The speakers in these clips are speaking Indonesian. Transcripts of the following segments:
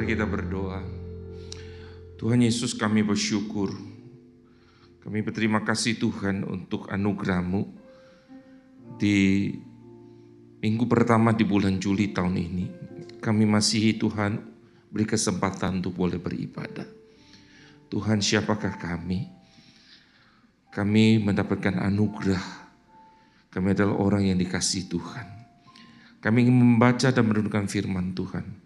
Mari kita berdoa. Tuhan Yesus kami bersyukur. Kami berterima kasih Tuhan untuk anugerahmu di minggu pertama di bulan Juli tahun ini. Kami masih Tuhan beri kesempatan untuk boleh beribadah. Tuhan siapakah kami? Kami mendapatkan anugerah. Kami adalah orang yang dikasih Tuhan. Kami ingin membaca dan merenungkan firman Tuhan.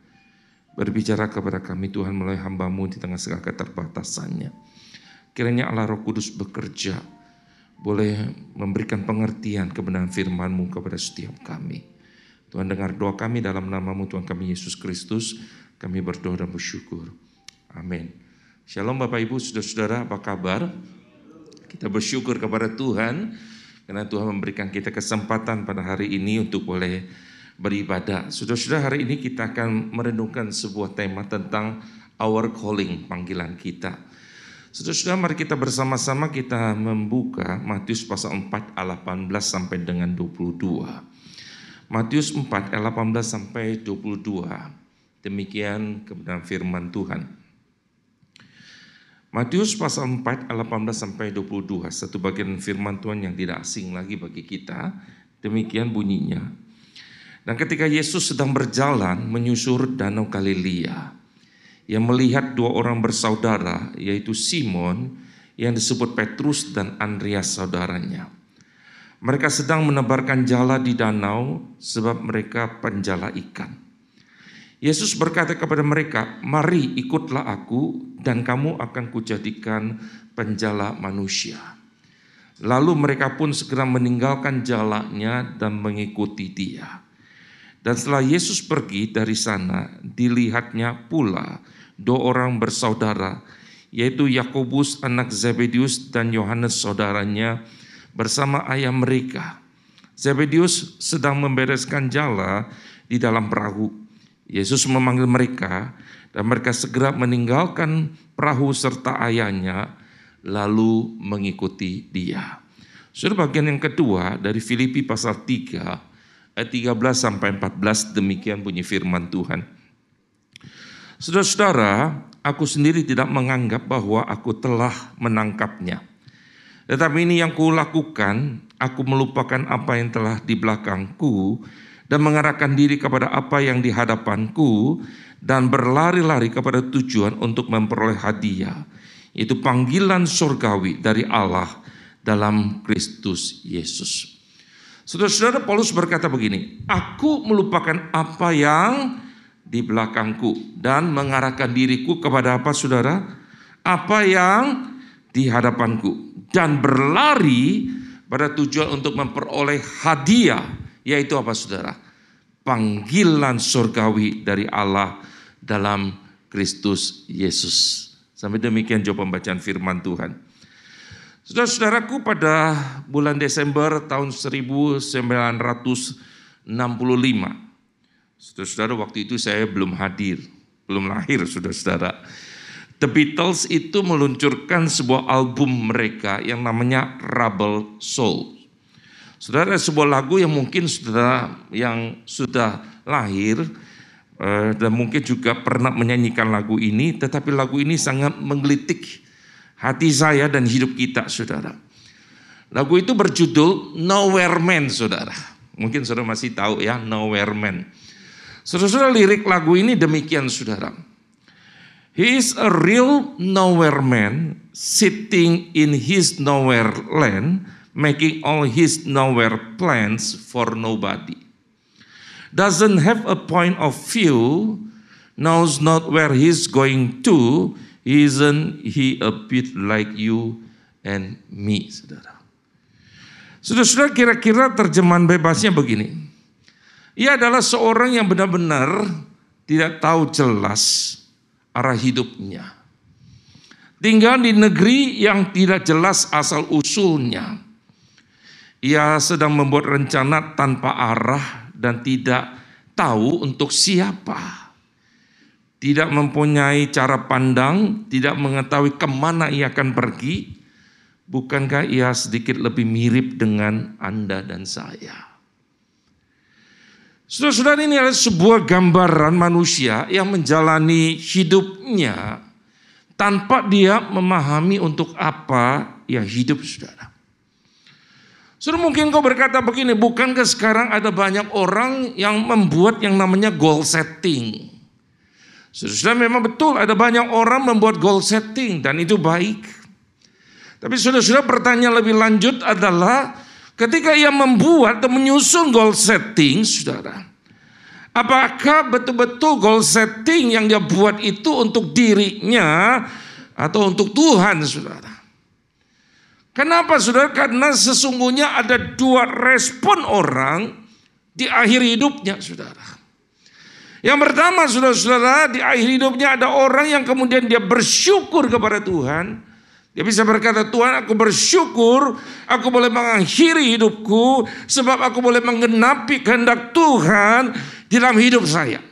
Berbicara kepada kami Tuhan melalui hambamu di tengah segala keterbatasannya. Kiranya Allah Roh Kudus bekerja, boleh memberikan pengertian kebenaran firman-Mu kepada setiap kami. Tuhan dengar doa kami dalam namamu Tuhan kami Yesus Kristus. Kami berdoa dan bersyukur. Amin. Shalom Bapak Ibu, Saudara-saudara, apa kabar? Kita bersyukur kepada Tuhan karena Tuhan memberikan kita kesempatan pada hari ini untuk boleh beribadah. Saudara-saudara, hari ini kita akan merenungkan sebuah tema tentang our calling, panggilan kita. Saudara-saudara, mari kita bersama-sama kita membuka Matius pasal 4 ayat 18 sampai dengan 22. Matius 4 ayat 18 sampai 22. Demikian kebenaran firman Tuhan. Matius pasal 4 ayat 18 sampai 22, satu bagian firman Tuhan yang tidak asing lagi bagi kita. Demikian bunyinya. Dan ketika Yesus sedang berjalan menyusur danau Galilea, ia melihat dua orang bersaudara, yaitu Simon yang disebut Petrus dan Andreas saudaranya. Mereka sedang menebarkan jala di danau sebab mereka penjala ikan. Yesus berkata kepada mereka, "Mari ikutlah aku dan kamu akan kujadikan penjala manusia." Lalu mereka pun segera meninggalkan jalanya dan mengikuti dia. Dan setelah Yesus pergi dari sana, dilihatnya pula dua orang bersaudara, yaitu Yakobus anak Zebedius dan Yohanes saudaranya bersama ayah mereka. Zebedius sedang membereskan jala di dalam perahu Yesus memanggil mereka dan mereka segera meninggalkan perahu serta ayahnya lalu mengikuti dia. Sudah bagian yang kedua dari Filipi pasal 3 ayat 13 sampai 14 demikian bunyi firman Tuhan. Saudara-saudara, aku sendiri tidak menganggap bahwa aku telah menangkapnya. Tetapi ini yang kulakukan, aku melupakan apa yang telah di belakangku dan mengarahkan diri kepada apa yang di hadapanku dan berlari-lari kepada tujuan untuk memperoleh hadiah itu panggilan surgawi dari Allah dalam Kristus Yesus. Saudara-saudara Paulus berkata begini, aku melupakan apa yang di belakangku dan mengarahkan diriku kepada apa saudara? Apa yang di hadapanku dan berlari pada tujuan untuk memperoleh hadiah yaitu apa saudara? Panggilan surgawi dari Allah dalam Kristus Yesus. Sampai demikian jawab pembacaan firman Tuhan. Saudara-saudaraku pada bulan Desember tahun 1965. Saudara-saudara waktu itu saya belum hadir, belum lahir saudara-saudara. The Beatles itu meluncurkan sebuah album mereka yang namanya Rebel Soul. Saudara, sebuah lagu yang mungkin saudara yang sudah lahir eh, dan mungkin juga pernah menyanyikan lagu ini, tetapi lagu ini sangat menggelitik hati saya dan hidup kita, saudara. Lagu itu berjudul Nowhere Man, saudara. Mungkin saudara masih tahu ya, Nowhere Man. Saudara-saudara lirik lagu ini demikian, saudara. He is a real nowhere man sitting in his nowhere land making all his nowhere plans for nobody. Doesn't have a point of view, knows not where he's going to, isn't he a bit like you and me, saudara. Saudara-saudara kira-kira terjemahan bebasnya begini. Ia adalah seorang yang benar-benar tidak tahu jelas arah hidupnya. Tinggal di negeri yang tidak jelas asal usulnya ia sedang membuat rencana tanpa arah dan tidak tahu untuk siapa. Tidak mempunyai cara pandang, tidak mengetahui ke mana ia akan pergi. Bukankah ia sedikit lebih mirip dengan Anda dan saya? Saudara-saudara ini adalah sebuah gambaran manusia yang menjalani hidupnya tanpa dia memahami untuk apa ya hidup saudara. Saudara mungkin kau berkata begini, bukankah sekarang ada banyak orang yang membuat yang namanya goal setting. Saudara memang betul ada banyak orang membuat goal setting dan itu baik. Tapi saudara-saudara pertanyaan lebih lanjut adalah Ketika ia membuat atau menyusun goal setting, saudara, apakah betul-betul goal setting yang dia buat itu untuk dirinya atau untuk Tuhan, saudara? Kenapa, saudara? Karena sesungguhnya ada dua respon orang di akhir hidupnya, saudara. Yang pertama, saudara-saudara, di akhir hidupnya ada orang yang kemudian dia bersyukur kepada Tuhan dia bisa berkata, Tuhan aku bersyukur, aku boleh mengakhiri hidupku, sebab aku boleh menggenapi kehendak Tuhan di dalam hidup saya.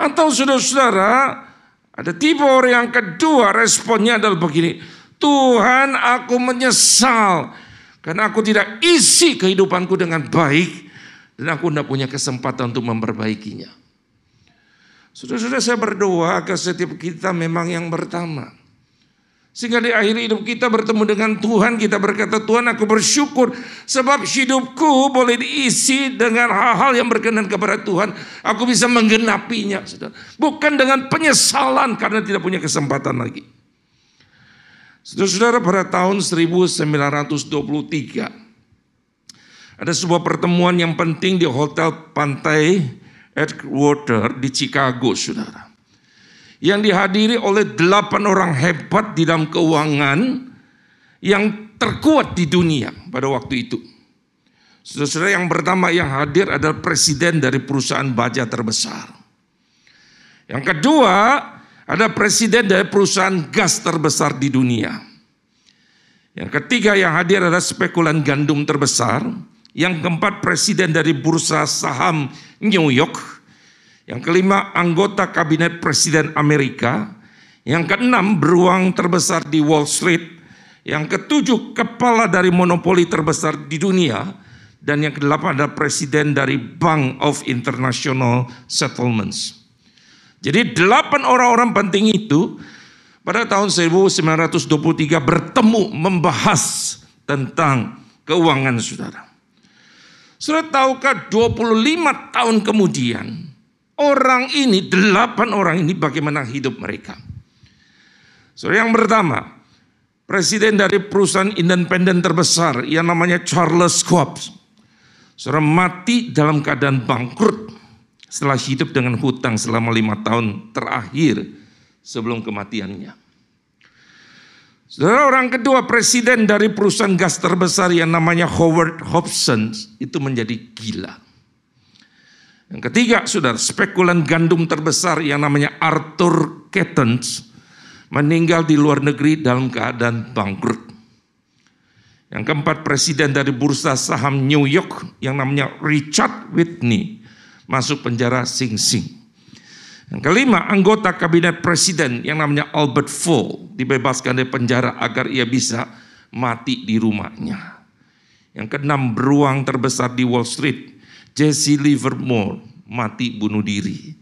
Atau saudara-saudara, ada tipe orang yang kedua responnya adalah begini, Tuhan aku menyesal, karena aku tidak isi kehidupanku dengan baik, dan aku tidak punya kesempatan untuk memperbaikinya. Saudara-saudara saya berdoa agar setiap kita memang yang pertama. Sehingga di akhir hidup kita bertemu dengan Tuhan, kita berkata, Tuhan aku bersyukur sebab hidupku boleh diisi dengan hal-hal yang berkenan kepada Tuhan. Aku bisa menggenapinya. Saudara. Bukan dengan penyesalan karena tidak punya kesempatan lagi. Saudara-saudara pada tahun 1923, ada sebuah pertemuan yang penting di Hotel Pantai Edgewater di Chicago, saudara yang dihadiri oleh delapan orang hebat di dalam keuangan yang terkuat di dunia pada waktu itu. Saudara yang pertama yang hadir adalah presiden dari perusahaan baja terbesar. Yang kedua ada presiden dari perusahaan gas terbesar di dunia. Yang ketiga yang hadir adalah spekulan gandum terbesar. Yang keempat presiden dari bursa saham New York. Yang kelima, anggota kabinet presiden Amerika. Yang keenam, beruang terbesar di Wall Street. Yang ketujuh, kepala dari monopoli terbesar di dunia. Dan yang kedelapan adalah presiden dari Bank of International Settlements. Jadi delapan orang-orang penting itu pada tahun 1923 bertemu membahas tentang keuangan saudara. Saudara tahukah 25 tahun kemudian Orang ini, delapan orang ini bagaimana hidup mereka. So yang pertama, presiden dari perusahaan independen terbesar yang namanya Charles Schwab. Seorang mati dalam keadaan bangkrut setelah hidup dengan hutang selama lima tahun terakhir sebelum kematiannya. Saudara orang kedua presiden dari perusahaan gas terbesar yang namanya Howard Hobson itu menjadi gila. Yang ketiga, saudara, spekulan gandum terbesar yang namanya Arthur Kettens meninggal di luar negeri dalam keadaan bangkrut. Yang keempat, presiden dari bursa saham New York yang namanya Richard Whitney masuk penjara Sing Sing. Yang kelima, anggota kabinet presiden yang namanya Albert Fall dibebaskan dari penjara agar ia bisa mati di rumahnya. Yang keenam, beruang terbesar di Wall Street Jesse Livermore mati bunuh diri.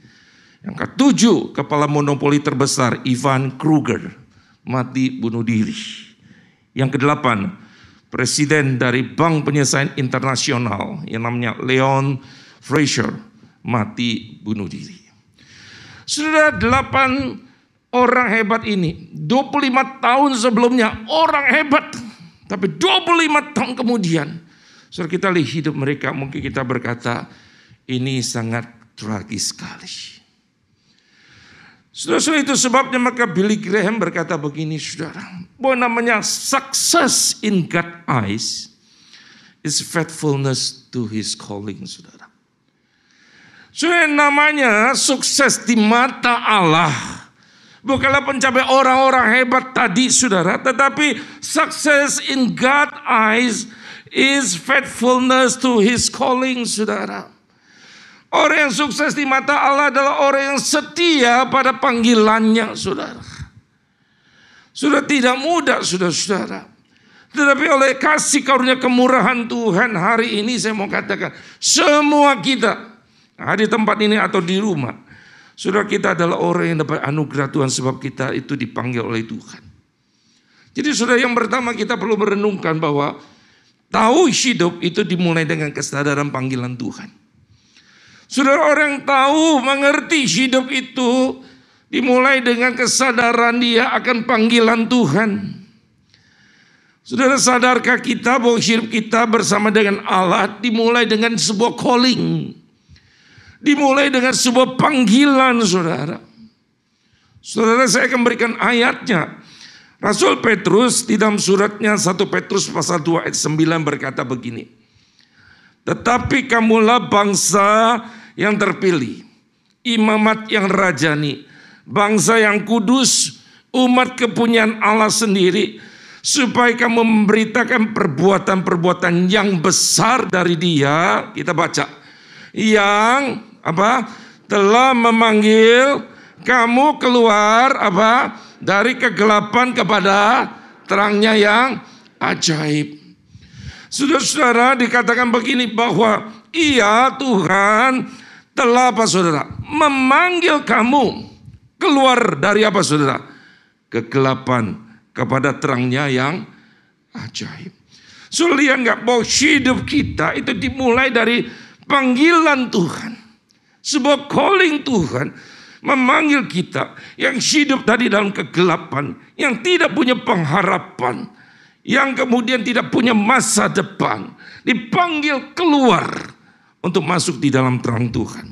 Yang ketujuh, kepala monopoli terbesar Ivan Kruger mati bunuh diri. Yang kedelapan, presiden dari Bank Penyelesaian Internasional yang namanya Leon Fraser mati bunuh diri. Sudah delapan orang hebat ini, 25 tahun sebelumnya orang hebat. Tapi 25 tahun kemudian Saudara kita lihat hidup mereka, mungkin kita berkata, ini sangat tragis sekali. Saudara-saudara itu sebabnya maka Billy Graham berkata begini saudara. Bahwa namanya success in God eyes is faithfulness to his calling saudara. Saudara namanya sukses di mata Allah. Bukanlah pencapai orang-orang hebat tadi saudara. Tetapi success in God eyes is faithfulness to his calling, saudara. Orang yang sukses di mata Allah adalah orang yang setia pada panggilannya, saudara. Sudah tidak mudah, saudara-saudara. Tetapi oleh kasih karunia kemurahan Tuhan hari ini saya mau katakan semua kita di tempat ini atau di rumah. Saudara kita adalah orang yang dapat anugerah Tuhan sebab kita itu dipanggil oleh Tuhan. Jadi saudara yang pertama kita perlu merenungkan bahwa tahu hidup itu dimulai dengan kesadaran panggilan Tuhan. Saudara orang tahu mengerti hidup itu dimulai dengan kesadaran dia akan panggilan Tuhan. Saudara sadarkah kita bahwa hidup kita bersama dengan Allah dimulai dengan sebuah calling. Dimulai dengan sebuah panggilan saudara. Saudara saya akan berikan ayatnya. Rasul Petrus di dalam suratnya 1 Petrus pasal 2 ayat 9 berkata begini. Tetapi kamulah bangsa yang terpilih. Imamat yang rajani. Bangsa yang kudus. Umat kepunyaan Allah sendiri supaya kamu memberitakan perbuatan-perbuatan yang besar dari dia kita baca yang apa? Telah memanggil kamu keluar apa? Dari kegelapan kepada terangnya yang ajaib. Saudara-saudara dikatakan begini bahwa ia Tuhan telah apa saudara? Memanggil kamu keluar dari apa saudara? Kegelapan kepada terangnya yang ajaib. Lihat nggak bahwa hidup kita itu dimulai dari panggilan Tuhan. Sebuah calling Tuhan memanggil kita yang hidup tadi dalam kegelapan, yang tidak punya pengharapan, yang kemudian tidak punya masa depan, dipanggil keluar untuk masuk di dalam terang Tuhan.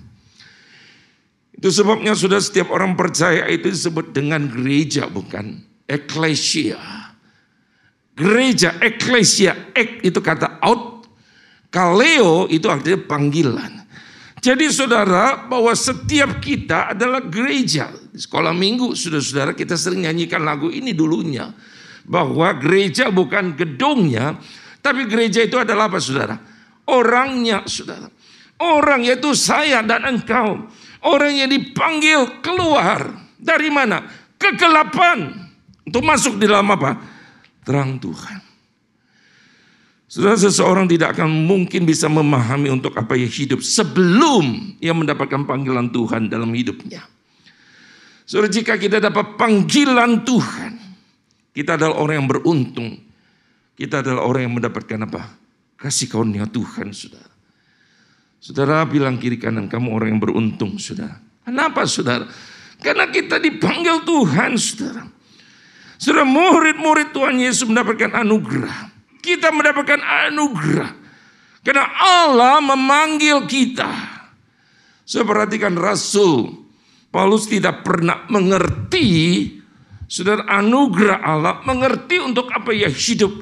Itu sebabnya sudah setiap orang percaya itu disebut dengan gereja bukan Eklesia. Gereja, eklesia, ek itu kata out. Kaleo itu artinya panggilan. Jadi saudara bahwa setiap kita adalah gereja. Di sekolah minggu saudara-saudara kita sering nyanyikan lagu ini dulunya. Bahwa gereja bukan gedungnya. Tapi gereja itu adalah apa saudara? Orangnya saudara. Orang yaitu saya dan engkau. Orang yang dipanggil keluar. Dari mana? Kegelapan. Untuk masuk di dalam apa? Terang Tuhan. Saudara seseorang tidak akan mungkin bisa memahami untuk apa ia hidup sebelum ia mendapatkan panggilan Tuhan dalam hidupnya. Saudara jika kita dapat panggilan Tuhan, kita adalah orang yang beruntung. Kita adalah orang yang mendapatkan apa? Kasih karunia Tuhan, saudara. Saudara bilang kiri kanan, kamu orang yang beruntung, saudara. Kenapa, saudara? Karena kita dipanggil Tuhan, saudara. Sudah murid-murid Tuhan Yesus mendapatkan anugerah. Kita mendapatkan anugerah. Karena Allah memanggil kita. Saya perhatikan Rasul. Paulus tidak pernah mengerti. Saudara anugerah Allah mengerti untuk apa ia hidup.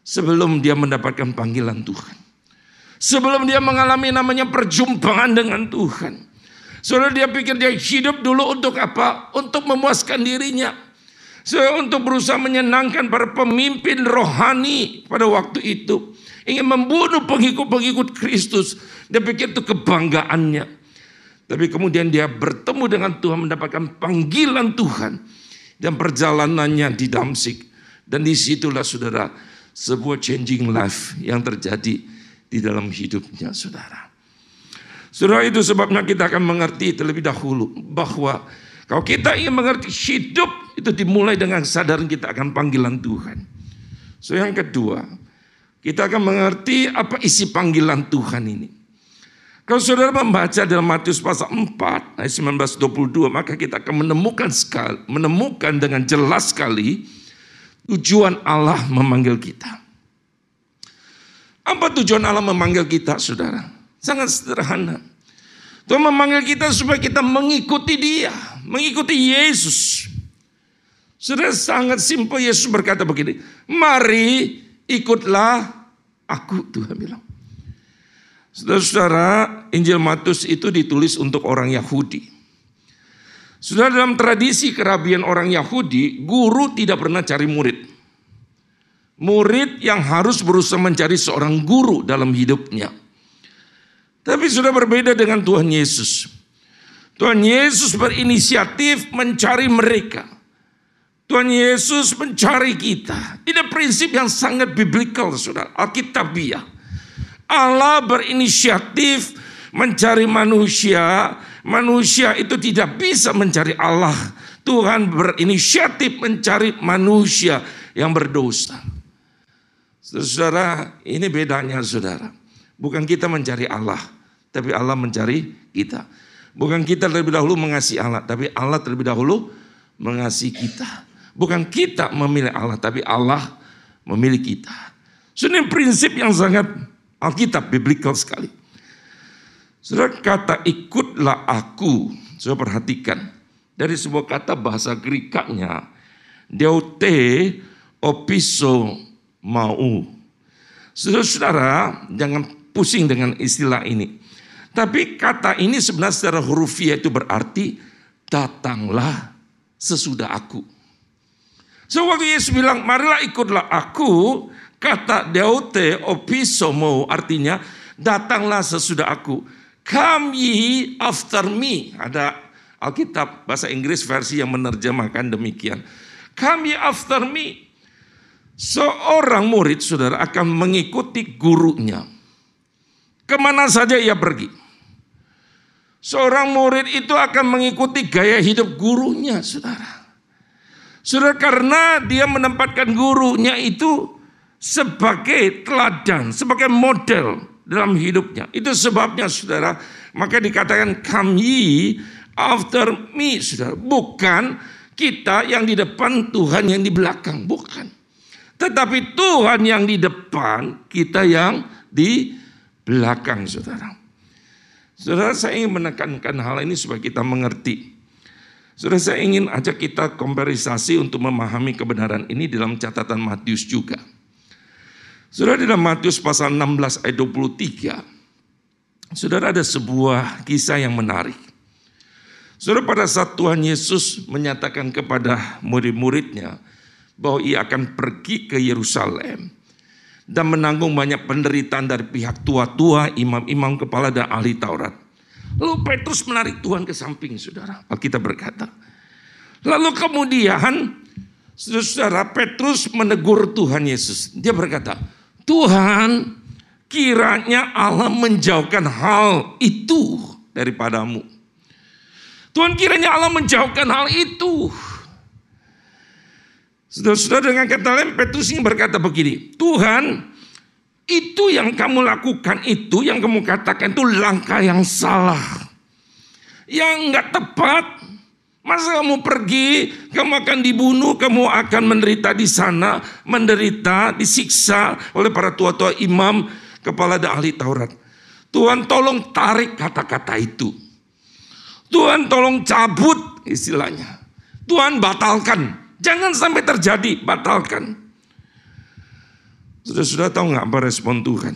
Sebelum dia mendapatkan panggilan Tuhan. Sebelum dia mengalami namanya perjumpaan dengan Tuhan. Saudara dia pikir dia hidup dulu untuk apa? Untuk memuaskan dirinya untuk berusaha menyenangkan para pemimpin rohani pada waktu itu. Ingin membunuh pengikut-pengikut Kristus. Dia pikir itu kebanggaannya. Tapi kemudian dia bertemu dengan Tuhan mendapatkan panggilan Tuhan. Dan perjalanannya di Damsik. Dan di situlah saudara sebuah changing life yang terjadi di dalam hidupnya saudara. Saudara itu sebabnya kita akan mengerti terlebih dahulu bahwa kalau kita ingin mengerti hidup itu dimulai dengan kesadaran kita akan panggilan Tuhan. So yang kedua, kita akan mengerti apa isi panggilan Tuhan ini. Kalau saudara membaca dalam Matius pasal 4 ayat 1922 maka kita akan menemukan sekali, menemukan dengan jelas sekali tujuan Allah memanggil kita. Apa tujuan Allah memanggil kita, saudara? Sangat sederhana. Tuhan memanggil kita supaya kita mengikuti dia. Mengikuti Yesus. Sudah sangat simpel Yesus berkata begini. Mari ikutlah aku Tuhan bilang. Saudara-saudara Injil Matius itu ditulis untuk orang Yahudi. Sudah dalam tradisi kerabian orang Yahudi, guru tidak pernah cari murid. Murid yang harus berusaha mencari seorang guru dalam hidupnya. Tapi sudah berbeda dengan Tuhan Yesus. Tuhan Yesus berinisiatif mencari mereka. Tuhan Yesus mencari kita. Ini prinsip yang sangat biblical, saudara. Alkitabiah. Allah berinisiatif mencari manusia. Manusia itu tidak bisa mencari Allah. Tuhan berinisiatif mencari manusia yang berdosa. Saudara, ini bedanya saudara. Bukan kita mencari Allah, tapi Allah mencari kita. Bukan kita terlebih dahulu mengasihi Allah, tapi Allah terlebih dahulu mengasihi kita. Bukan kita memilih Allah, tapi Allah memilih kita. Ini prinsip yang sangat Alkitab, biblical sekali. Saudara kata ikutlah aku, saya perhatikan. Dari sebuah kata bahasa Grikanya, deote opiso mau. Saudara-saudara, jangan pusing dengan istilah ini. Tapi kata ini sebenarnya secara hurufiah itu berarti datanglah sesudah aku. So waktu Yesus bilang, marilah ikutlah aku, kata deote opisomo artinya datanglah sesudah aku. Come ye after me. Ada Alkitab bahasa Inggris versi yang menerjemahkan demikian. Come ye after me. Seorang murid saudara akan mengikuti gurunya. Ke mana saja ia pergi. Seorang murid itu akan mengikuti gaya hidup gurunya saudara. Saudara karena dia menempatkan gurunya itu sebagai teladan, sebagai model dalam hidupnya. Itu sebabnya saudara, maka dikatakan kami after me saudara. Bukan kita yang di depan, Tuhan yang di belakang, bukan. Tetapi Tuhan yang di depan, kita yang di belakang saudara. Saudara saya ingin menekankan hal ini supaya kita mengerti. Sudah saya ingin ajak kita komperisasi untuk memahami kebenaran ini dalam catatan Matius juga. Di dalam Matius pasal 16 ayat 23. Saudara ada sebuah kisah yang menarik. Saudara pada saat Tuhan Yesus menyatakan kepada murid-muridnya bahwa ia akan pergi ke Yerusalem dan menanggung banyak penderitaan dari pihak tua-tua, imam-imam kepala dan ahli Taurat. Lalu Petrus menarik Tuhan ke samping, saudara. Alkitab berkata. Lalu kemudian, saudara Petrus menegur Tuhan Yesus. Dia berkata, Tuhan kiranya Allah menjauhkan hal itu daripadamu. Tuhan kiranya Allah menjauhkan hal itu. Saudara-saudara dengan kata lain Petrus ini berkata begini, Tuhan itu yang kamu lakukan itu, yang kamu katakan itu langkah yang salah. Yang nggak tepat. Masa kamu pergi, kamu akan dibunuh, kamu akan menderita di sana, menderita, disiksa oleh para tua-tua imam, kepala dan ahli Taurat. Tuhan tolong tarik kata-kata itu. Tuhan tolong cabut istilahnya. Tuhan batalkan. Jangan sampai terjadi, batalkan. Sudah-sudah tahu nggak apa respon Tuhan?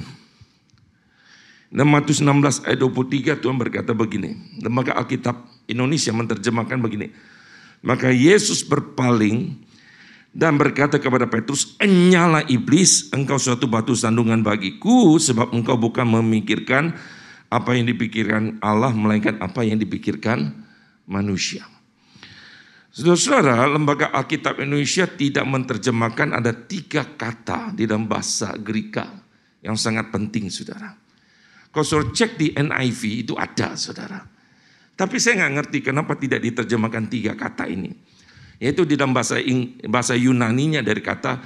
Dalam Matius 16 ayat 23 Tuhan berkata begini. Lembaga Alkitab Indonesia menerjemahkan begini. Maka Yesus berpaling dan berkata kepada Petrus, Enyala iblis, engkau suatu batu sandungan bagiku, sebab engkau bukan memikirkan apa yang dipikirkan Allah, melainkan apa yang dipikirkan manusia. Saudara-saudara, Lembaga Alkitab Indonesia tidak menerjemahkan ada tiga kata di dalam bahasa Greka yang sangat penting, saudara. Kalau saudara cek di NIV itu ada, saudara. Tapi saya nggak ngerti kenapa tidak diterjemahkan tiga kata ini. Yaitu di dalam bahasa bahasa Yunaninya dari kata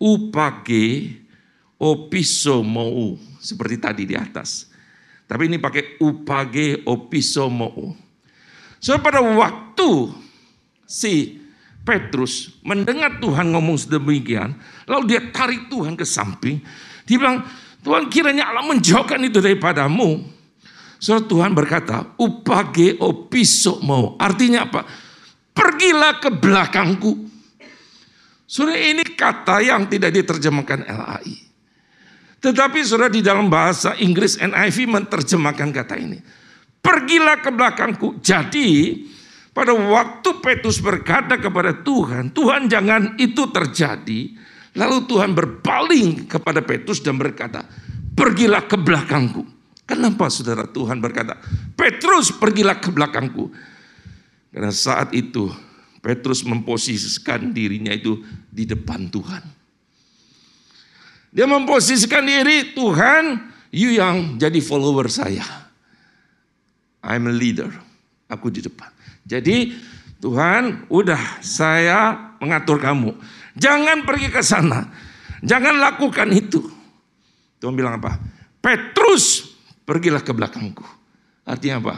upage opisomou seperti tadi di atas. Tapi ini pakai upage opisomou. So pada waktu si Petrus mendengar Tuhan ngomong sedemikian, lalu dia tarik Tuhan ke samping. Dia bilang, Tuhan kiranya Allah menjauhkan itu daripadamu. So Tuhan berkata, upage opiso mau. Artinya apa? Pergilah ke belakangku. Sudah ini kata yang tidak diterjemahkan LAI. Tetapi sudah di dalam bahasa Inggris NIV menerjemahkan kata ini. Pergilah ke belakangku. Jadi pada waktu Petrus berkata kepada Tuhan, Tuhan jangan itu terjadi. Lalu Tuhan berpaling kepada Petrus dan berkata, pergilah ke belakangku. Kenapa saudara Tuhan berkata, Petrus pergilah ke belakangku. Karena saat itu Petrus memposisikan dirinya itu di depan Tuhan. Dia memposisikan diri, Tuhan, you yang jadi follower saya. I'm a leader. Aku di depan. Jadi Tuhan, udah saya mengatur kamu. Jangan pergi ke sana. Jangan lakukan itu. Tuhan bilang apa? Petrus, pergilah ke belakangku. Artinya apa?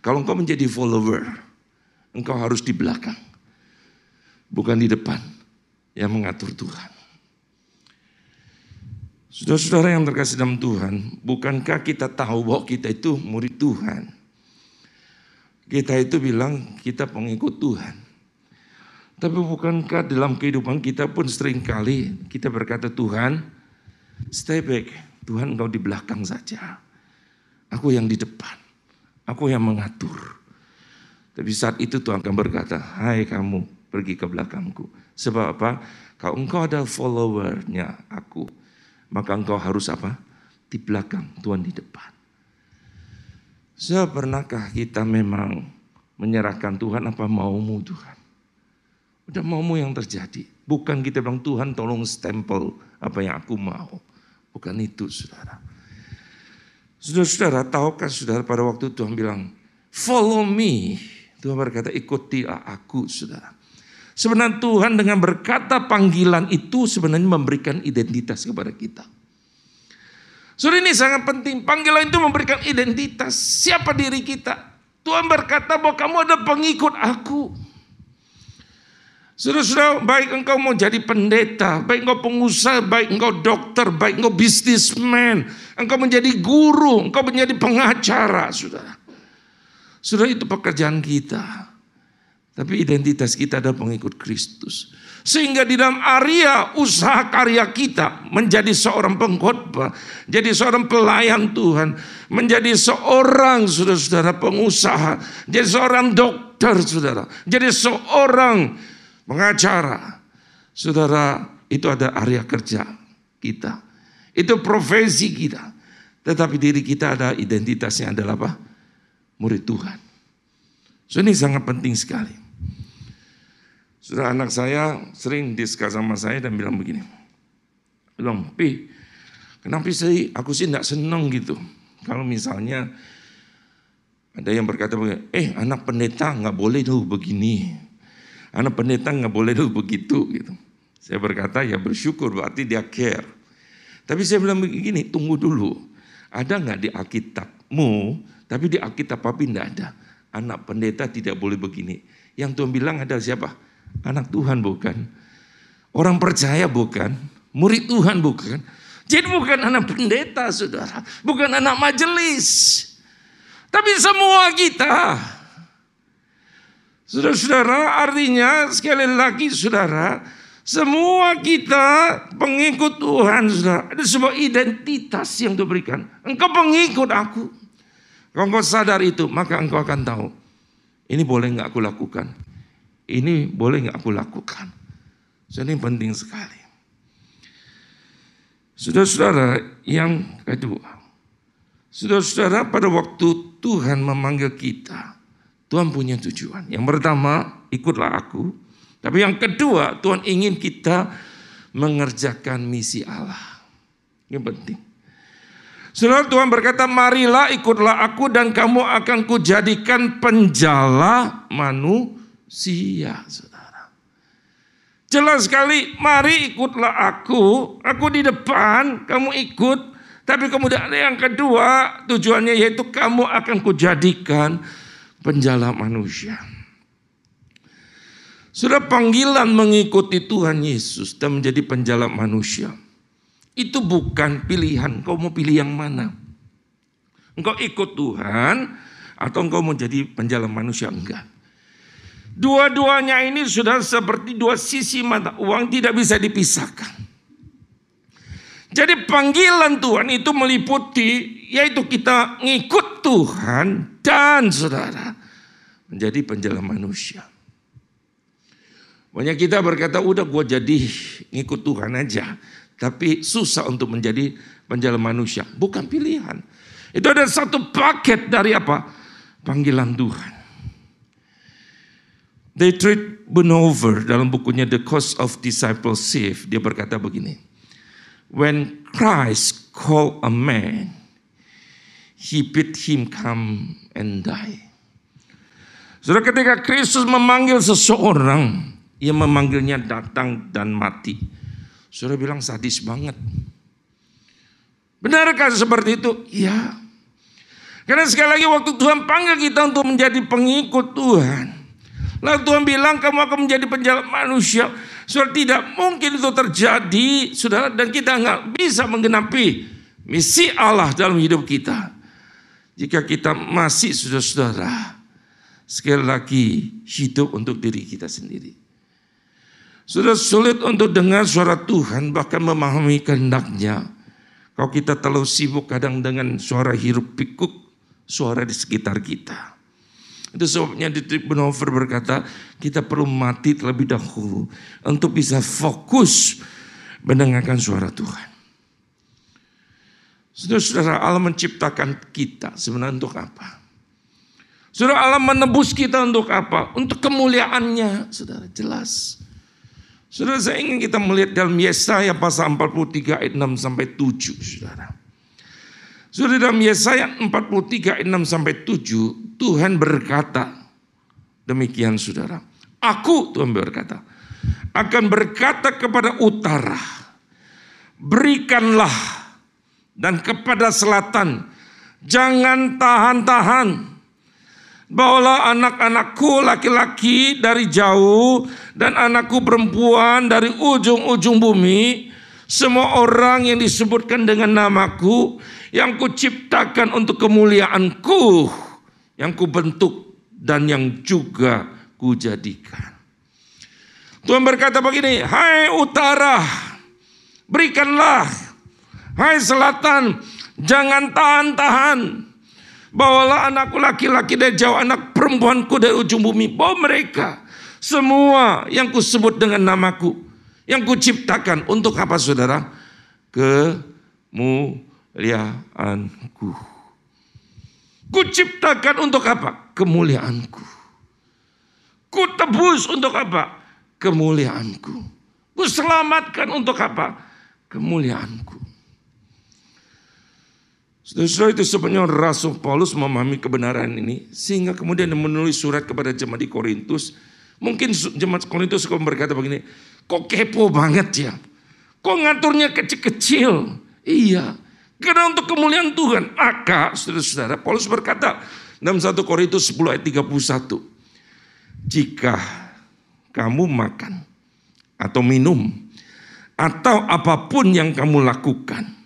Kalau engkau menjadi follower, engkau harus di belakang. Bukan di depan yang mengatur Tuhan. Saudara-saudara yang terkasih dalam Tuhan, bukankah kita tahu bahwa kita itu murid Tuhan? Kita itu bilang kita pengikut Tuhan. Tapi bukankah dalam kehidupan kita pun sering kali kita berkata Tuhan, stay back, Tuhan engkau di belakang saja. Aku yang di depan, aku yang mengatur. Tapi saat itu Tuhan akan berkata, hai kamu pergi ke belakangku. Sebab apa? Kalau engkau ada followernya aku, maka engkau harus apa? Di belakang, Tuhan di depan. Sepernahkah kita memang menyerahkan Tuhan apa maumu Tuhan? Udah maumu yang terjadi. Bukan kita bilang Tuhan tolong stempel apa yang aku mau. Bukan itu saudara. Saudara-saudara, tahukah saudara pada waktu Tuhan bilang, follow me. Tuhan berkata, ikutilah aku saudara. Sebenarnya Tuhan dengan berkata panggilan itu sebenarnya memberikan identitas kepada kita. Saudara ini sangat penting. Panggilan itu memberikan identitas. Siapa diri kita? Tuhan berkata bahwa kamu ada pengikut aku. Saudara-saudara, baik engkau mau jadi pendeta, baik engkau pengusaha, baik engkau dokter, baik engkau bisnismen, engkau menjadi guru, engkau menjadi pengacara, saudara. Saudara itu pekerjaan kita. Tapi identitas kita adalah pengikut Kristus. Sehingga di dalam area usaha karya kita menjadi seorang pengkhotbah, jadi seorang pelayan Tuhan, menjadi seorang saudara-saudara pengusaha, jadi seorang dokter saudara, jadi seorang pengacara. Saudara, itu ada area kerja kita. Itu profesi kita. Tetapi diri kita ada identitasnya adalah apa? Murid Tuhan. So ini sangat penting sekali. Sudah anak saya sering diskus sama saya dan bilang begini. Bilang, Pi, kenapa sih aku sih tidak senang gitu. Kalau misalnya ada yang berkata begini, eh anak pendeta nggak boleh tuh begini. Anak pendeta nggak boleh tuh begitu gitu. Saya berkata ya bersyukur berarti dia care. Tapi saya bilang begini, tunggu dulu. Ada nggak di Alkitabmu, tapi di Alkitab papi tidak ada. Anak pendeta tidak boleh begini. Yang Tuhan bilang adalah siapa? Anak Tuhan bukan. Orang percaya bukan. Murid Tuhan bukan. Jadi bukan anak pendeta saudara. Bukan anak majelis. Tapi semua kita. Saudara-saudara artinya sekali lagi saudara. Semua kita pengikut Tuhan saudara. Ada sebuah identitas yang diberikan. Engkau pengikut aku. Kalau engkau sadar itu maka engkau akan tahu. Ini boleh nggak aku lakukan ini boleh nggak aku lakukan? Ini penting sekali. Saudara-saudara yang kedua. Saudara-saudara pada waktu Tuhan memanggil kita. Tuhan punya tujuan. Yang pertama, ikutlah aku. Tapi yang kedua, Tuhan ingin kita mengerjakan misi Allah. Ini penting. Saudara Tuhan berkata, marilah ikutlah aku dan kamu akan kujadikan penjala manusia sia, saudara. Jelas sekali, mari ikutlah aku, aku di depan, kamu ikut. Tapi kemudian yang kedua, tujuannya yaitu kamu akan kujadikan penjala manusia. Sudah panggilan mengikuti Tuhan Yesus dan menjadi penjala manusia. Itu bukan pilihan, kau mau pilih yang mana? Engkau ikut Tuhan atau engkau mau jadi penjala manusia? Enggak. Dua-duanya ini sudah seperti dua sisi mata uang tidak bisa dipisahkan. Jadi panggilan Tuhan itu meliputi yaitu kita ngikut Tuhan dan saudara menjadi penjala manusia. Banyak kita berkata udah gue jadi ngikut Tuhan aja. Tapi susah untuk menjadi penjala manusia. Bukan pilihan. Itu ada satu paket dari apa? Panggilan Tuhan. Dietrich Bonhoeffer dalam bukunya The Cost of Discipleship, dia berkata begini. When Christ called a man, he bid him come and die. Saudara ketika Kristus memanggil seseorang, ia memanggilnya datang dan mati. Saudara bilang sadis banget. Benarkah seperti itu? Iya. Karena sekali lagi waktu Tuhan panggil kita untuk menjadi pengikut Tuhan. Lalu Tuhan bilang kamu akan menjadi penjalan manusia. Saudara tidak mungkin itu terjadi. Saudara dan kita nggak bisa menggenapi misi Allah dalam hidup kita. Jika kita masih saudara-saudara. Sekali lagi hidup untuk diri kita sendiri. Sudah sulit untuk dengar suara Tuhan bahkan memahami kehendaknya. Kalau kita terlalu sibuk kadang dengan suara hirup pikuk, suara di sekitar kita. Itu sebabnya di Bonhoeffer berkata, kita perlu mati terlebih dahulu untuk bisa fokus mendengarkan suara Tuhan. Saudara-saudara, Allah menciptakan kita sebenarnya untuk apa? Saudara Allah menebus kita untuk apa? Untuk kemuliaannya, saudara jelas. Saudara saya ingin kita melihat dalam Yesaya pasal 43 ayat 6 sampai 7 saudara. Saudara dalam Yesaya 43 ayat 6 sampai 7 Tuhan berkata demikian saudara. Aku Tuhan berkata akan berkata kepada utara berikanlah dan kepada selatan jangan tahan-tahan Bawalah anak-anakku laki-laki dari jauh dan anakku perempuan dari ujung-ujung bumi. Semua orang yang disebutkan dengan namaku yang kuciptakan untuk kemuliaanku yang kubentuk dan yang juga kujadikan. Tuhan berkata begini, hai utara, berikanlah. Hai selatan, jangan tahan-tahan. Bawalah anakku laki-laki dari jauh, anak perempuanku dari ujung bumi. Bawa mereka. Semua yang kusebut dengan namaku. Yang kuciptakan. Untuk apa saudara? Kemuliaanku. Kuciptakan untuk apa? Kemuliaanku. Kutebus untuk apa? Kemuliaanku. Kuselamatkan untuk apa? Kemuliaanku. Saudara itu sebenarnya Rasul Paulus memahami kebenaran ini sehingga kemudian menulis surat kepada jemaat di Korintus. Mungkin jemaat Korintus kau berkata begini, kok kepo banget ya? Kok ngaturnya kecil-kecil? Iya, karena untuk kemuliaan Tuhan. Maka saudara-saudara Paulus berkata dalam 1 Korintus 10 ayat 31. Jika kamu makan atau minum atau apa pun yang kamu lakukan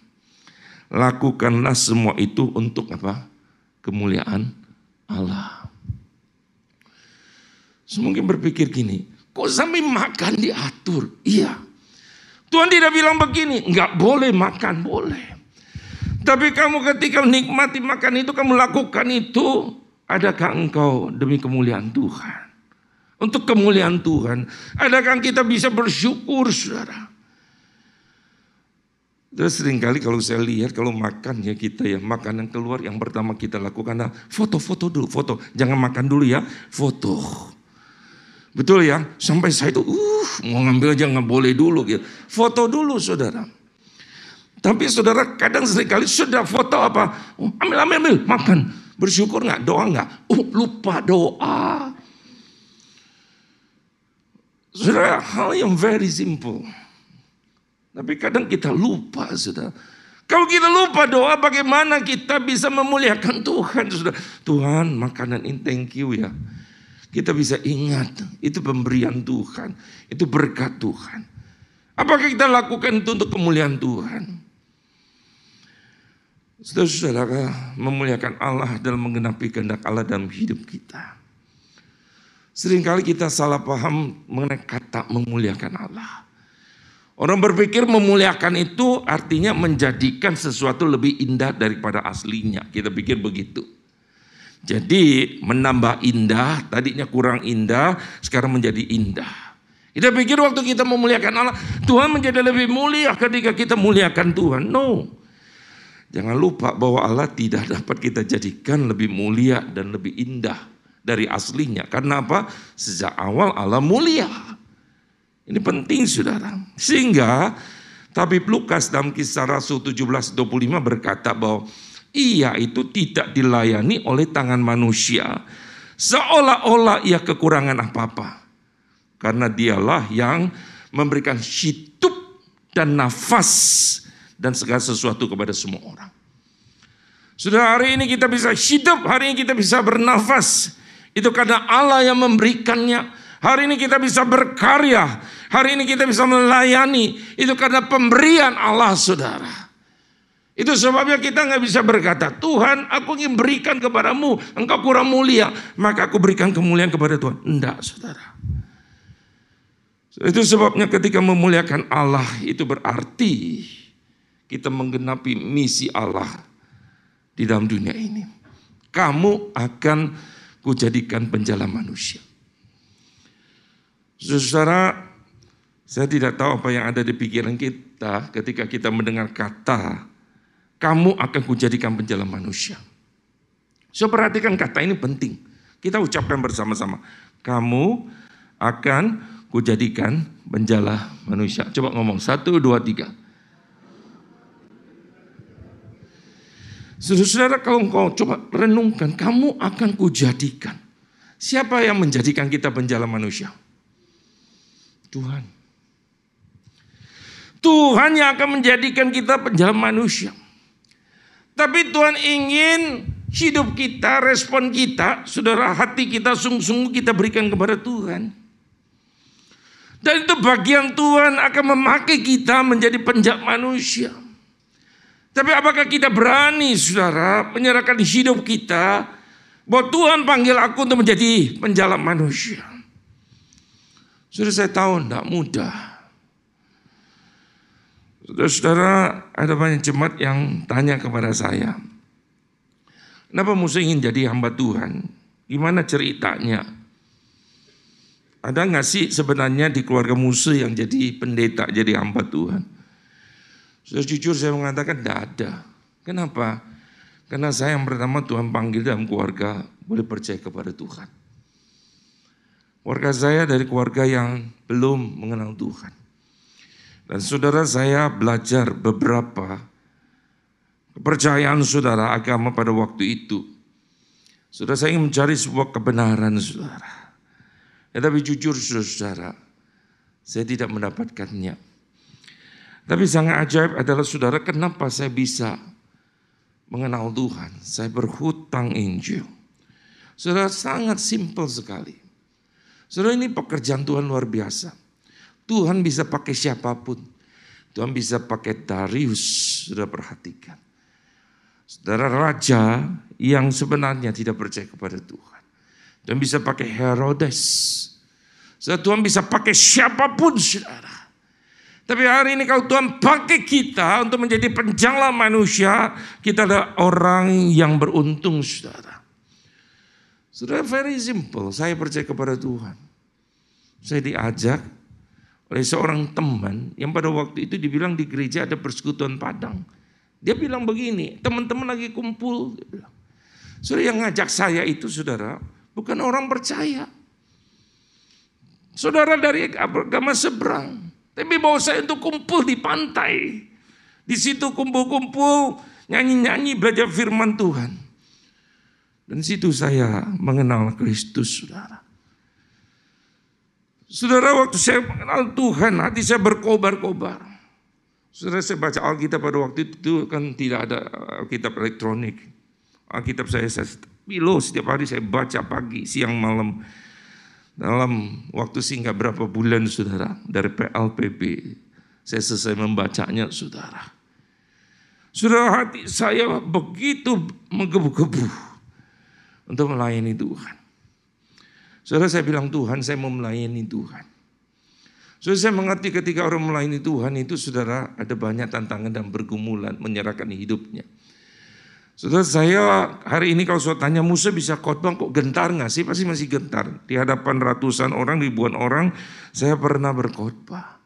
Lakukanlah semua itu untuk apa? Kemuliaan Allah. Semungkin berpikir gini, kok sampai makan diatur? Iya. Tuhan tidak bilang begini, enggak boleh makan, boleh. Tapi kamu ketika menikmati makan itu, kamu lakukan itu, adakah engkau demi kemuliaan Tuhan? Untuk kemuliaan Tuhan, adakah kita bisa bersyukur, saudara? Terus sering kali kalau saya lihat kalau makan ya kita ya makanan keluar yang pertama kita lakukan nah, foto-foto dulu, foto. Jangan makan dulu ya, foto. Betul ya, sampai saya itu uh mau ngambil aja nggak boleh dulu gitu. Foto dulu saudara. Tapi saudara kadang sering kali sudah foto apa, ambil ambil ambil makan. Bersyukur nggak, doa nggak? Oh lupa doa. Saudara hal yang very simple. Tapi kadang kita lupa, sudah. Kalau kita lupa doa, bagaimana kita bisa memuliakan Tuhan, sudah. Tuhan, makanan ini thank you ya. Kita bisa ingat, itu pemberian Tuhan, itu berkat Tuhan. Apakah kita lakukan itu untuk kemuliaan Tuhan? Saudara-saudara, memuliakan Allah dalam menggenapi kehendak Allah dalam hidup kita. Seringkali kita salah paham mengenai kata memuliakan Allah. Orang berpikir memuliakan itu artinya menjadikan sesuatu lebih indah daripada aslinya. Kita pikir begitu. Jadi menambah indah, tadinya kurang indah, sekarang menjadi indah. Kita pikir waktu kita memuliakan Allah, Tuhan menjadi lebih mulia ketika kita muliakan Tuhan. No. Jangan lupa bahwa Allah tidak dapat kita jadikan lebih mulia dan lebih indah dari aslinya. Karena apa? Sejak awal Allah mulia. Ini penting saudara. Sehingga tapi Lukas dalam kisah Rasul 17.25 berkata bahwa ia itu tidak dilayani oleh tangan manusia. Seolah-olah ia kekurangan apa-apa. Karena dialah yang memberikan hidup dan nafas dan segala sesuatu kepada semua orang. Sudah hari ini kita bisa hidup, hari ini kita bisa bernafas. Itu karena Allah yang memberikannya. Hari ini kita bisa berkarya. Hari ini kita bisa melayani. Itu karena pemberian Allah saudara. Itu sebabnya kita nggak bisa berkata, Tuhan aku ingin berikan kepadamu, engkau kurang mulia, maka aku berikan kemuliaan kepada Tuhan. Enggak saudara. Itu sebabnya ketika memuliakan Allah itu berarti kita menggenapi misi Allah di dalam dunia ini. Kamu akan kujadikan penjala manusia. Saudara, saya tidak tahu apa yang ada di pikiran kita ketika kita mendengar kata, kamu akan kujadikan penjala manusia. So perhatikan kata ini penting. Kita ucapkan bersama-sama. Kamu akan kujadikan penjala manusia. Coba ngomong, satu, dua, tiga. Saudara-saudara kalau engkau coba renungkan, kamu akan kujadikan. Siapa yang menjadikan kita penjala manusia? Tuhan. Tuhan yang akan menjadikan kita penjala manusia. Tapi Tuhan ingin hidup kita, respon kita, saudara hati kita sungguh-sungguh kita berikan kepada Tuhan. Dan itu bagian Tuhan akan memakai kita menjadi penjat manusia. Tapi apakah kita berani saudara menyerahkan hidup kita bahwa Tuhan panggil aku untuk menjadi penjalan manusia. Sudah saya tahu tidak mudah. Saudara-saudara ada banyak jemaat yang tanya kepada saya. Kenapa musuh ingin jadi hamba Tuhan? Gimana ceritanya? Ada nggak sih sebenarnya di keluarga musuh yang jadi pendeta, jadi hamba Tuhan? Sudah jujur saya mengatakan tidak ada. Kenapa? Karena saya yang pertama Tuhan panggil dalam keluarga boleh percaya kepada Tuhan. Keluarga saya dari keluarga yang belum mengenal Tuhan. Dan saudara saya belajar beberapa kepercayaan saudara agama pada waktu itu. Saudara saya ingin mencari sebuah kebenaran saudara. Ya, tapi jujur saudara, saya tidak mendapatkannya. Tapi sangat ajaib adalah saudara, kenapa saya bisa mengenal Tuhan? Saya berhutang Injil. Saudara sangat simpel sekali. Saudara ini pekerjaan Tuhan luar biasa. Tuhan bisa pakai siapa pun. Tuhan bisa pakai Darius, sudah perhatikan. Saudara raja yang sebenarnya tidak percaya kepada Tuhan. Tuhan bisa pakai Herodes. Saudara Tuhan bisa pakai siapa pun saudara. Tapi hari ini kalau Tuhan pakai kita untuk menjadi penjala manusia, kita adalah orang yang beruntung saudara. Sudah very simple, saya percaya kepada Tuhan. Saya diajak oleh seorang teman yang pada waktu itu dibilang di gereja ada persekutuan Padang. Dia bilang begini, teman-teman lagi kumpul. Dia Saudara yang ngajak saya itu saudara, bukan orang percaya. Saudara dari agama seberang. Tapi bawa saya untuk kumpul di pantai. Di situ kumpul-kumpul, nyanyi-nyanyi, belajar firman Tuhan. Dan situ saya mengenal Kristus, saudara. Saudara, waktu saya mengenal Tuhan, hati saya berkobar-kobar. Saudara, saya baca Alkitab pada waktu itu kan tidak ada Alkitab elektronik. Alkitab saya, saya pilo setiap hari saya baca pagi, siang, malam. Dalam waktu singkat berapa bulan saudara dari PLPB saya selesai membacanya saudara. Sudah hati saya begitu menggebu-gebu untuk melayani Tuhan. Saudara saya bilang Tuhan saya mau melayani Tuhan. Saudara saya mengerti ketika orang melayani Tuhan itu saudara ada banyak tantangan dan bergumulan menyerahkan hidupnya. Saudara saya hari ini kalau saya tanya Musa bisa khotbah kok gentar nggak sih? Pasti masih gentar. Di hadapan ratusan orang, ribuan orang, saya pernah berkhotbah.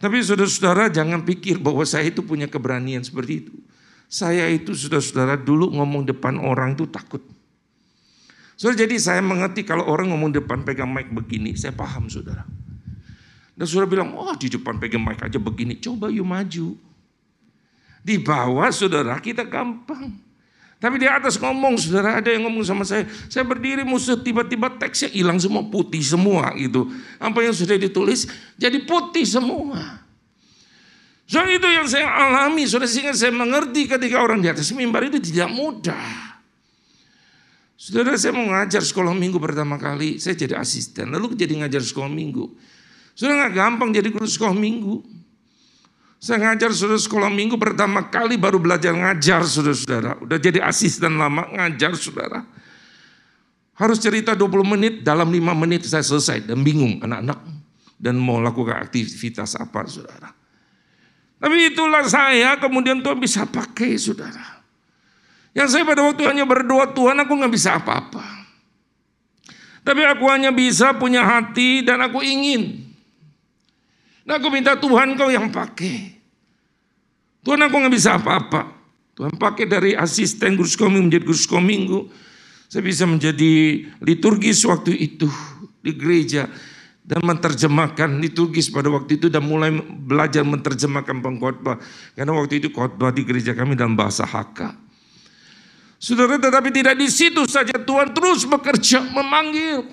Tapi saudara-saudara jangan pikir bahwa saya itu punya keberanian seperti itu. Saya itu saudara-saudara dulu ngomong depan orang itu takut. So, jadi saya mengerti kalau orang ngomong depan pegang mic begini, saya paham saudara. Dan saudara bilang, oh di depan pegang mic aja begini, coba yuk maju. Di bawah saudara kita gampang. Tapi di atas ngomong, saudara ada yang ngomong sama saya, saya berdiri musuh tiba-tiba teksnya hilang semua putih semua gitu. Apa yang sudah ditulis jadi putih semua. So itu yang saya alami, sudah sehingga saya mengerti ketika orang di atas mimbar itu tidak mudah. Saudara saya mau ngajar sekolah minggu pertama kali, saya jadi asisten, lalu jadi ngajar sekolah minggu. Sudah nggak gampang jadi guru sekolah minggu. Saya ngajar saudara sekolah minggu pertama kali baru belajar ngajar saudara-saudara. Udah jadi asisten lama ngajar saudara. Harus cerita 20 menit, dalam 5 menit saya selesai. Dan bingung anak-anak. Dan mau lakukan aktivitas apa saudara. Tapi itulah saya kemudian Tuhan bisa pakai saudara. Yang saya pada waktu hanya berdoa Tuhan aku nggak bisa apa-apa. Tapi aku hanya bisa punya hati dan aku ingin. Dan aku minta Tuhan kau yang pakai. Tuhan aku nggak bisa apa-apa. Tuhan pakai dari asisten guru sekolah menjadi guru sekolah minggu. Saya bisa menjadi liturgis waktu itu di gereja dan menerjemahkan liturgis pada waktu itu dan mulai belajar menerjemahkan pengkhotbah karena waktu itu khotbah di gereja kami dalam bahasa Hakka. Saudara, tetapi tidak di situ saja Tuhan terus bekerja memanggil.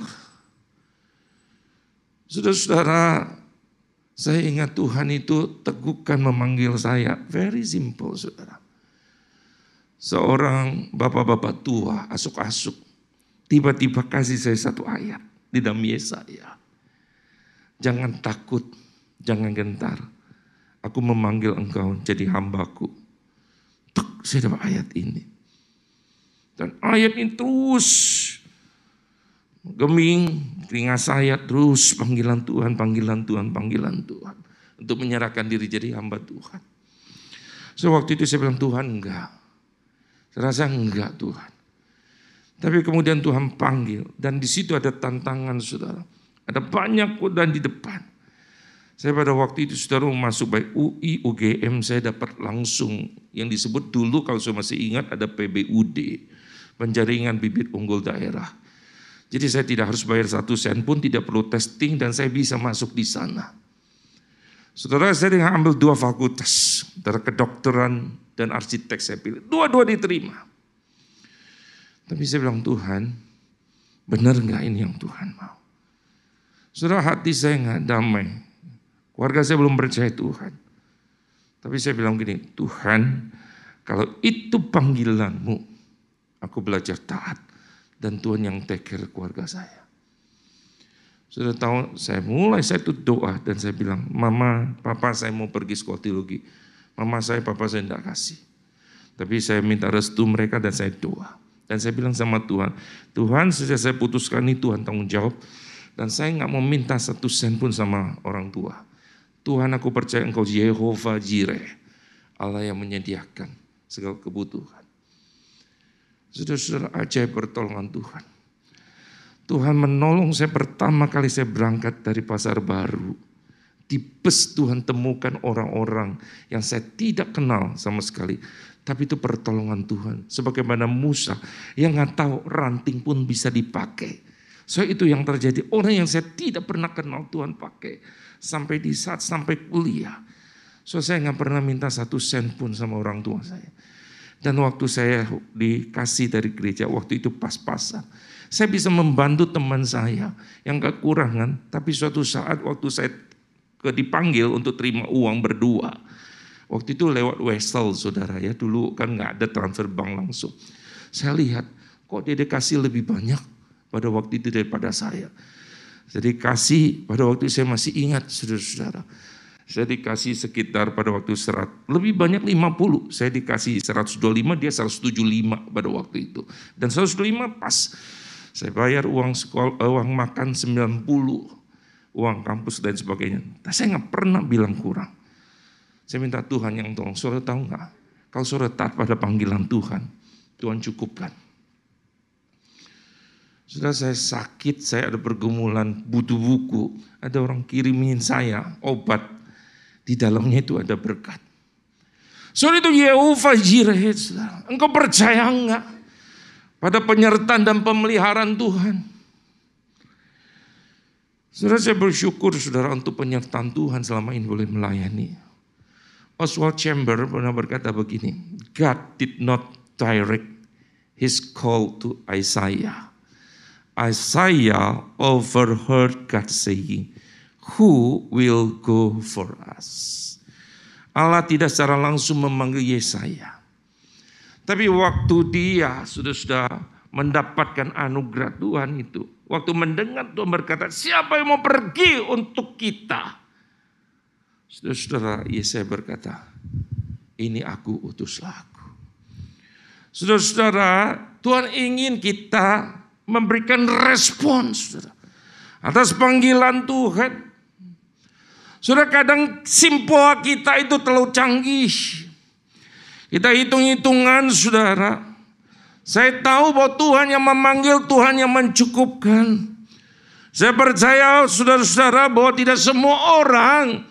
Saudara-saudara, saya ingat Tuhan itu teguhkan memanggil saya. Very simple, saudara. Seorang bapak-bapak tua, asuk-asuk, tiba-tiba kasih saya satu ayat di dalam Yesaya. Jangan takut, jangan gentar. Aku memanggil engkau jadi hambaku. Tuk, saya dapat ayat ini. Dan ayat ini terus geming telinga saya terus panggilan Tuhan, panggilan Tuhan, panggilan Tuhan. Untuk menyerahkan diri jadi hamba Tuhan. So waktu itu saya bilang Tuhan enggak. Saya rasa enggak Tuhan. Tapi kemudian Tuhan panggil dan di situ ada tantangan saudara. Ada banyak kodan di depan. Saya pada waktu itu saudara masuk baik UI, UGM, saya dapat langsung yang disebut dulu kalau saya masih ingat ada PBUD penjaringan bibit unggul daerah. Jadi saya tidak harus bayar satu sen pun, tidak perlu testing dan saya bisa masuk di sana. Saudara saya dengan ambil dua fakultas, antara kedokteran dan arsitek saya pilih. Dua-dua diterima. Tapi saya bilang Tuhan, benar nggak ini yang Tuhan mau? Saudara hati saya nggak damai. Keluarga saya belum percaya Tuhan. Tapi saya bilang gini, Tuhan kalau itu panggilanmu, Aku belajar taat dan Tuhan yang take care keluarga saya. Sudah tahu, saya mulai saya tuh doa dan saya bilang, Mama, Papa saya mau pergi sekolah teologi. Mama saya, Papa saya tidak kasih. Tapi saya minta restu mereka dan saya doa. Dan saya bilang sama Tuhan, Tuhan sejak saya putuskan ini Tuhan tanggung jawab. Dan saya nggak mau minta satu sen pun sama orang tua. Tuhan aku percaya engkau Yehova Jireh. Allah yang menyediakan segala kebutuhan. Saudara-saudara ajaib pertolongan Tuhan. Tuhan menolong saya pertama kali saya berangkat dari pasar baru. Di bus Tuhan temukan orang-orang yang saya tidak kenal sama sekali. Tapi itu pertolongan Tuhan. Sebagaimana Musa yang nggak tahu ranting pun bisa dipakai. So itu yang terjadi. Orang yang saya tidak pernah kenal Tuhan pakai. Sampai di saat sampai kuliah. So saya nggak pernah minta satu sen pun sama orang tua saya. Dan waktu saya dikasih dari gereja, waktu itu pas-pasan. Saya bisa membantu teman saya yang kekurangan, tapi suatu saat waktu saya dipanggil untuk terima uang berdua. Waktu itu lewat Wesel, saudara ya, dulu kan nggak ada transfer bank langsung. Saya lihat, kok dia dikasih lebih banyak pada waktu itu daripada saya. Jadi kasih pada waktu itu saya masih ingat, saudara-saudara. Saya dikasih sekitar pada waktu serat, lebih banyak 50. Saya dikasih 125, dia 175 pada waktu itu. Dan 125 pas. Saya bayar uang sekolah, eh, uang makan 90, uang kampus dan sebagainya. Tapi saya nggak pernah bilang kurang. Saya minta Tuhan yang tolong. Saudara tahu nggak? Kalau saudara taat pada panggilan Tuhan, Tuhan cukupkan. Sudah saya sakit, saya ada pergumulan, butuh buku. Ada orang kirimin saya obat di dalamnya itu ada berkat. Soal itu Yehova Jireh, engkau percaya enggak? pada penyertaan dan pemeliharaan Tuhan. Saudara saya bersyukur saudara untuk penyertaan Tuhan selama ini boleh melayani. Oswald Chamber pernah berkata begini, God did not direct his call to Isaiah. Isaiah overheard God saying, Who will go for us? Allah tidak secara langsung memanggil Yesaya. Tapi waktu dia sudah-sudah mendapatkan anugerah Tuhan itu. Waktu mendengar Tuhan berkata, siapa yang mau pergi untuk kita? Saudara-saudara, Yesaya berkata, ini aku utuslah aku. Saudara-saudara, Tuhan ingin kita memberikan respons saudara, atas panggilan Tuhan. Saudara kadang simpoa kita itu terlalu canggih. Kita hitung-hitungan saudara. Saya tahu bahwa Tuhan yang memanggil, Tuhan yang mencukupkan. Saya percaya saudara-saudara bahwa tidak semua orang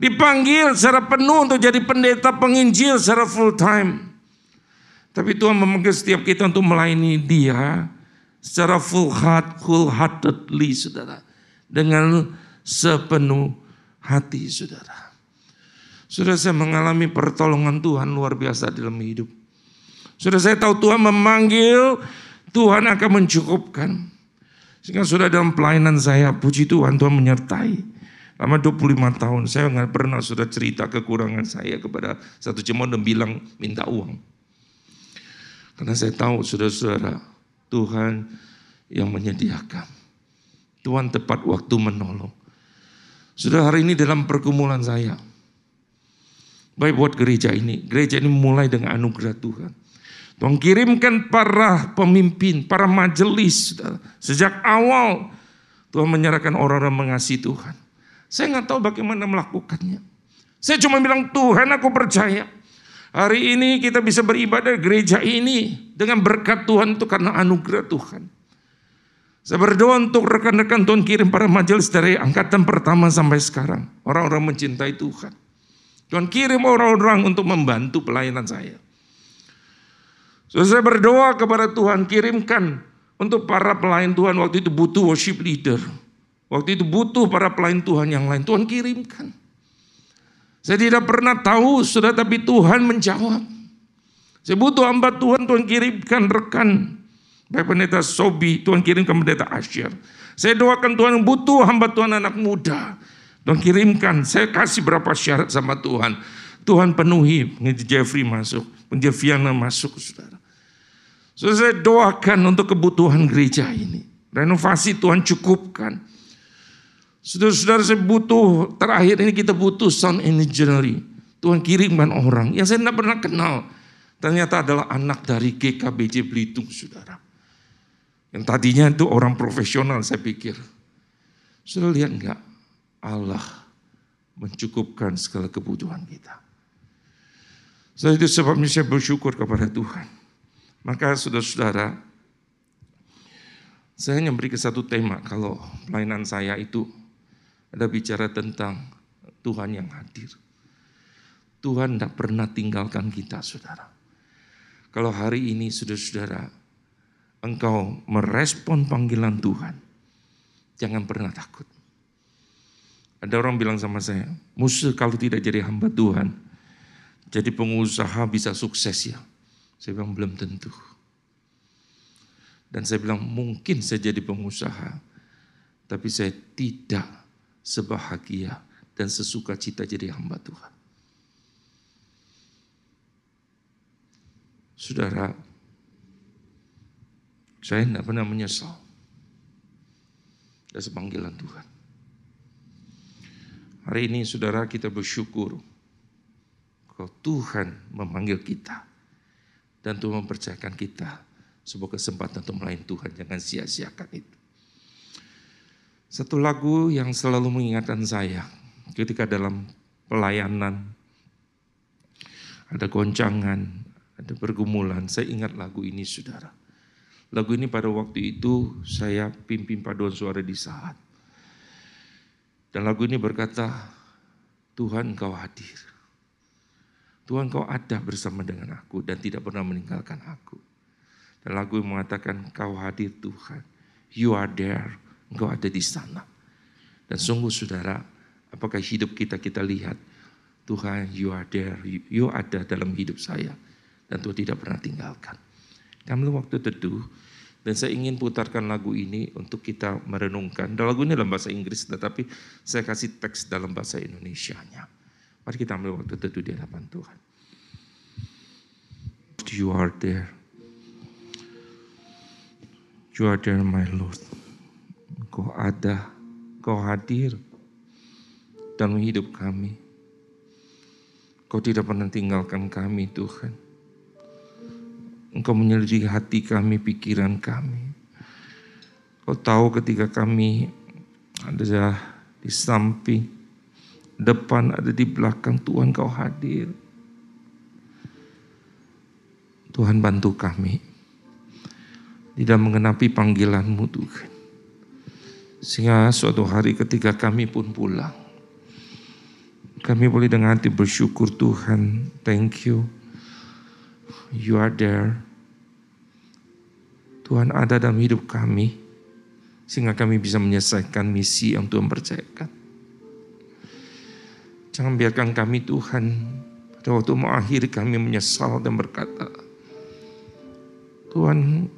dipanggil secara penuh untuk jadi pendeta penginjil secara full time. Tapi Tuhan memanggil setiap kita untuk melayani dia secara full heart, full heartedly saudara. Dengan sepenuh hati saudara. Sudah saya mengalami pertolongan Tuhan luar biasa dalam hidup. Sudah saya tahu Tuhan memanggil, Tuhan akan mencukupkan. Sehingga sudah dalam pelayanan saya, puji Tuhan, Tuhan menyertai. Lama 25 tahun, saya nggak pernah sudah cerita kekurangan saya kepada satu jemaat dan bilang minta uang. Karena saya tahu saudara-saudara, Tuhan yang menyediakan. Tuhan tepat waktu menolong. Sudah hari ini dalam pergumulan saya, Baik buat gereja ini. Gereja ini mulai dengan anugerah Tuhan. Tuhan kirimkan para pemimpin, para majelis. Sejak awal Tuhan menyerahkan orang-orang mengasihi Tuhan. Saya nggak tahu bagaimana melakukannya. Saya cuma bilang Tuhan aku percaya. Hari ini kita bisa beribadah gereja ini dengan berkat Tuhan itu karena anugerah Tuhan. Saya berdoa untuk rekan-rekan Tuhan kirim para majelis dari angkatan pertama sampai sekarang. Orang-orang mencintai Tuhan. Tuhan kirim orang-orang untuk membantu pelayanan saya. So, saya berdoa kepada Tuhan, kirimkan untuk para pelayan Tuhan waktu itu butuh worship leader. Waktu itu butuh para pelayan Tuhan yang lain. Tuhan kirimkan. Saya tidak pernah tahu, sudah tapi Tuhan menjawab. Saya butuh hamba Tuhan, Tuhan kirimkan rekan. Baik pendeta Sobi, Tuhan kirimkan pendeta Asyir. Saya doakan Tuhan butuh hamba Tuhan anak muda. Tuhan kirimkan, saya kasih berapa syarat sama Tuhan. Tuhan penuhi, Jeffrey masuk, Jeffiana masuk, saudara. So, saya doakan untuk kebutuhan gereja ini. Renovasi Tuhan cukupkan. Saudara-saudara saya butuh, terakhir ini kita butuh sound engineering. Tuhan kirimkan orang yang saya tidak pernah kenal. Ternyata adalah anak dari GKBJ Belitung, saudara. Yang tadinya itu orang profesional saya pikir. Sudah lihat enggak? Allah mencukupkan segala kebutuhan kita. So itu sebabnya saya bersyukur kepada Tuhan. Maka saudara-saudara, saya hanya berikan satu tema kalau pelayanan saya itu ada bicara tentang Tuhan yang hadir. Tuhan tidak pernah tinggalkan kita, saudara. Kalau hari ini, saudara-saudara, engkau merespon panggilan Tuhan, jangan pernah takut. Ada orang bilang sama saya, musuh kalau tidak jadi hamba Tuhan, jadi pengusaha bisa sukses ya. Saya bilang belum tentu. Dan saya bilang mungkin saya jadi pengusaha, tapi saya tidak sebahagia dan sesuka cita jadi hamba Tuhan. Saudara, saya tidak pernah menyesal. Dan sepanggilan Tuhan. Hari ini saudara kita bersyukur kalau Tuhan memanggil kita dan Tuhan mempercayakan kita sebuah kesempatan untuk melayani Tuhan. Jangan sia-siakan itu. Satu lagu yang selalu mengingatkan saya ketika dalam pelayanan ada goncangan, ada pergumulan. Saya ingat lagu ini saudara. Lagu ini pada waktu itu saya pimpin paduan suara di saat. Dan lagu ini berkata, Tuhan kau hadir. Tuhan kau ada bersama dengan aku dan tidak pernah meninggalkan aku. Dan lagu yang mengatakan, kau hadir Tuhan. You are there. Engkau ada di sana. Dan sungguh saudara, apakah hidup kita kita lihat, Tuhan you are there, you ada dalam hidup saya. Dan Tuhan tidak pernah tinggalkan. Kami waktu teduh, dan saya ingin putarkan lagu ini untuk kita merenungkan. Dan lagu ini dalam bahasa Inggris, tetapi saya kasih teks dalam bahasa Indonesia-nya. Mari kita ambil waktu teduh di hadapan Tuhan. You are there. You are there, my Lord. Kau ada, kau hadir dalam hidup kami. Kau tidak pernah tinggalkan kami, Tuhan. Engkau menyelidiki hati kami, pikiran kami. Kau tahu ketika kami ada di samping, depan, ada di belakang, Tuhan kau hadir. Tuhan bantu kami tidak mengenapi panggilanmu Tuhan. Sehingga suatu hari ketika kami pun pulang, kami boleh dengan hati bersyukur Tuhan, thank you. You are there. Tuhan ada dalam hidup kami, sehingga kami bisa menyelesaikan misi yang Tuhan percayakan. Jangan biarkan kami Tuhan, pada waktu mengakhiri kami menyesal dan berkata, Tuhan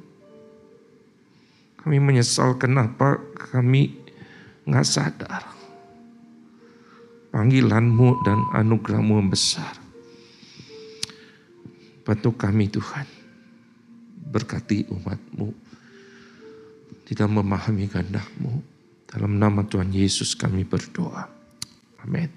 kami menyesal kenapa kami nggak sadar. Panggilanmu dan anugerahmu yang besar. Bantu kami Tuhan. Berkati umatmu. Tidak memahami kehendakmu. Dalam nama Tuhan Yesus kami berdoa. Amin.